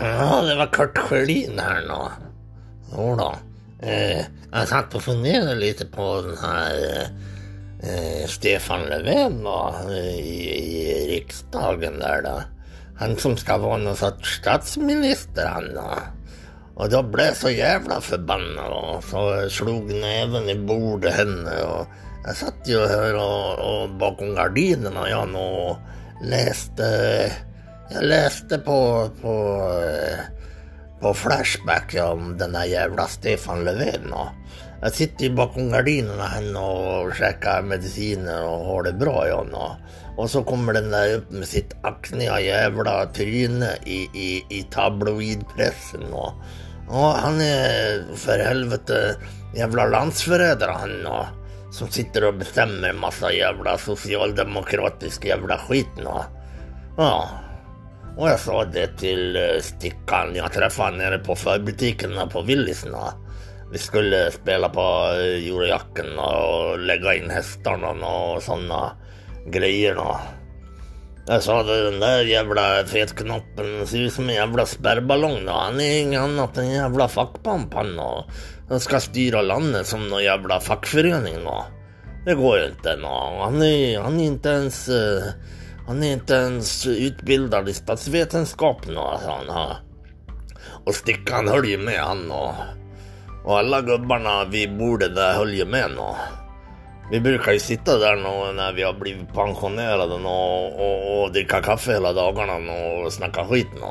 Ja, det var Kurt Sjölin här nu. Jodå. Eh, jag satt och funderade lite på den här eh, eh Stefan Löfven då, eh, i, i riksdagen där då. Han som ska vara någon sorts statsminister han då. Och då blev jag så jävla förbannad och så slog näven i bordet henne och jag satt ju här och, och bakom gardinerna jag och läste jag läste på, på, på Flashback om den där jävla Stefan Löfven. Och jag sitter ju bakom gardinerna här och käkar mediciner och har det bra jag och, och så kommer den där upp med sitt akniga jävla tryne i, i, i tabloidpressen. Och, och han är för helvete jävla landsförrädare han. Och, som sitter och bestämmer en massa jävla socialdemokratisk jävla skit. Och, ja, och jag sa det till eh, Stickan jag träffade nere på förbutiken på Willys. Vi skulle spela på eh, Eurojacken och lägga in hästarna och sådana grejer. Då. Jag sa att den där jävla fetknoppen ser ut som en jävla spärrballong. Då. Han är inget annat än en jävla fackpamp han. Då. Han ska styra landet som någon jävla fackförening. Då. Det går ju inte. Då. Han, är, han är inte ens... Uh, han är inte ens utbildad i statsvetenskap nå, sa han. Och Stickan höll ju med han och, och alla gubbarna vid bordet där höll ju med nå. Vi brukar ju sitta där när vi har blivit pensionerade och, och, och dricka kaffe hela dagarna och snacka skit nu.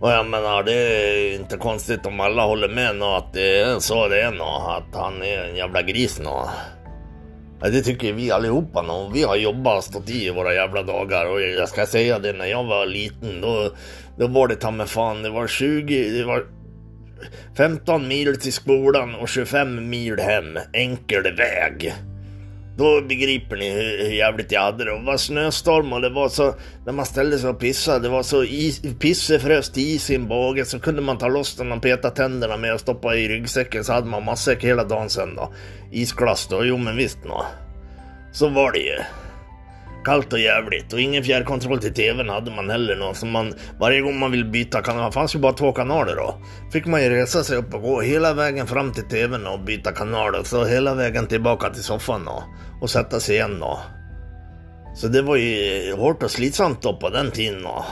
Och jag menar, det är inte konstigt om alla håller med nu att det är så det är nu, att han är en jävla gris nu. Det tycker vi allihopa nu. Vi har jobbat och stått i våra jävla dagar och jag ska säga det när jag var liten då, då var det ta mig fan, det var 20, det var 15 mil till skolan och 25 mil hem, enkel väg. Då begriper ni hur, jävligt jag hade det. Det var snöstorm och det var så, när man ställde sig och pissade, det var så is, till is i en båge så kunde man ta loss den och peta tänderna med och stoppa i ryggsäcken så hade man matsäck hela dagen sen då. Isglass då, jo men visst nå. Så var det ju. Kallt och jävligt och ingen fjärrkontroll till tvn hade man heller någon som man, varje gång man ville byta kanal, fanns ju bara två kanaler då. Fick man ju resa sig upp och gå hela vägen fram till tvn och byta kanal och så hela vägen tillbaka till soffan då. Och sätta sig igen då. Så det var ju hårt och slitsamt då på den tiden då.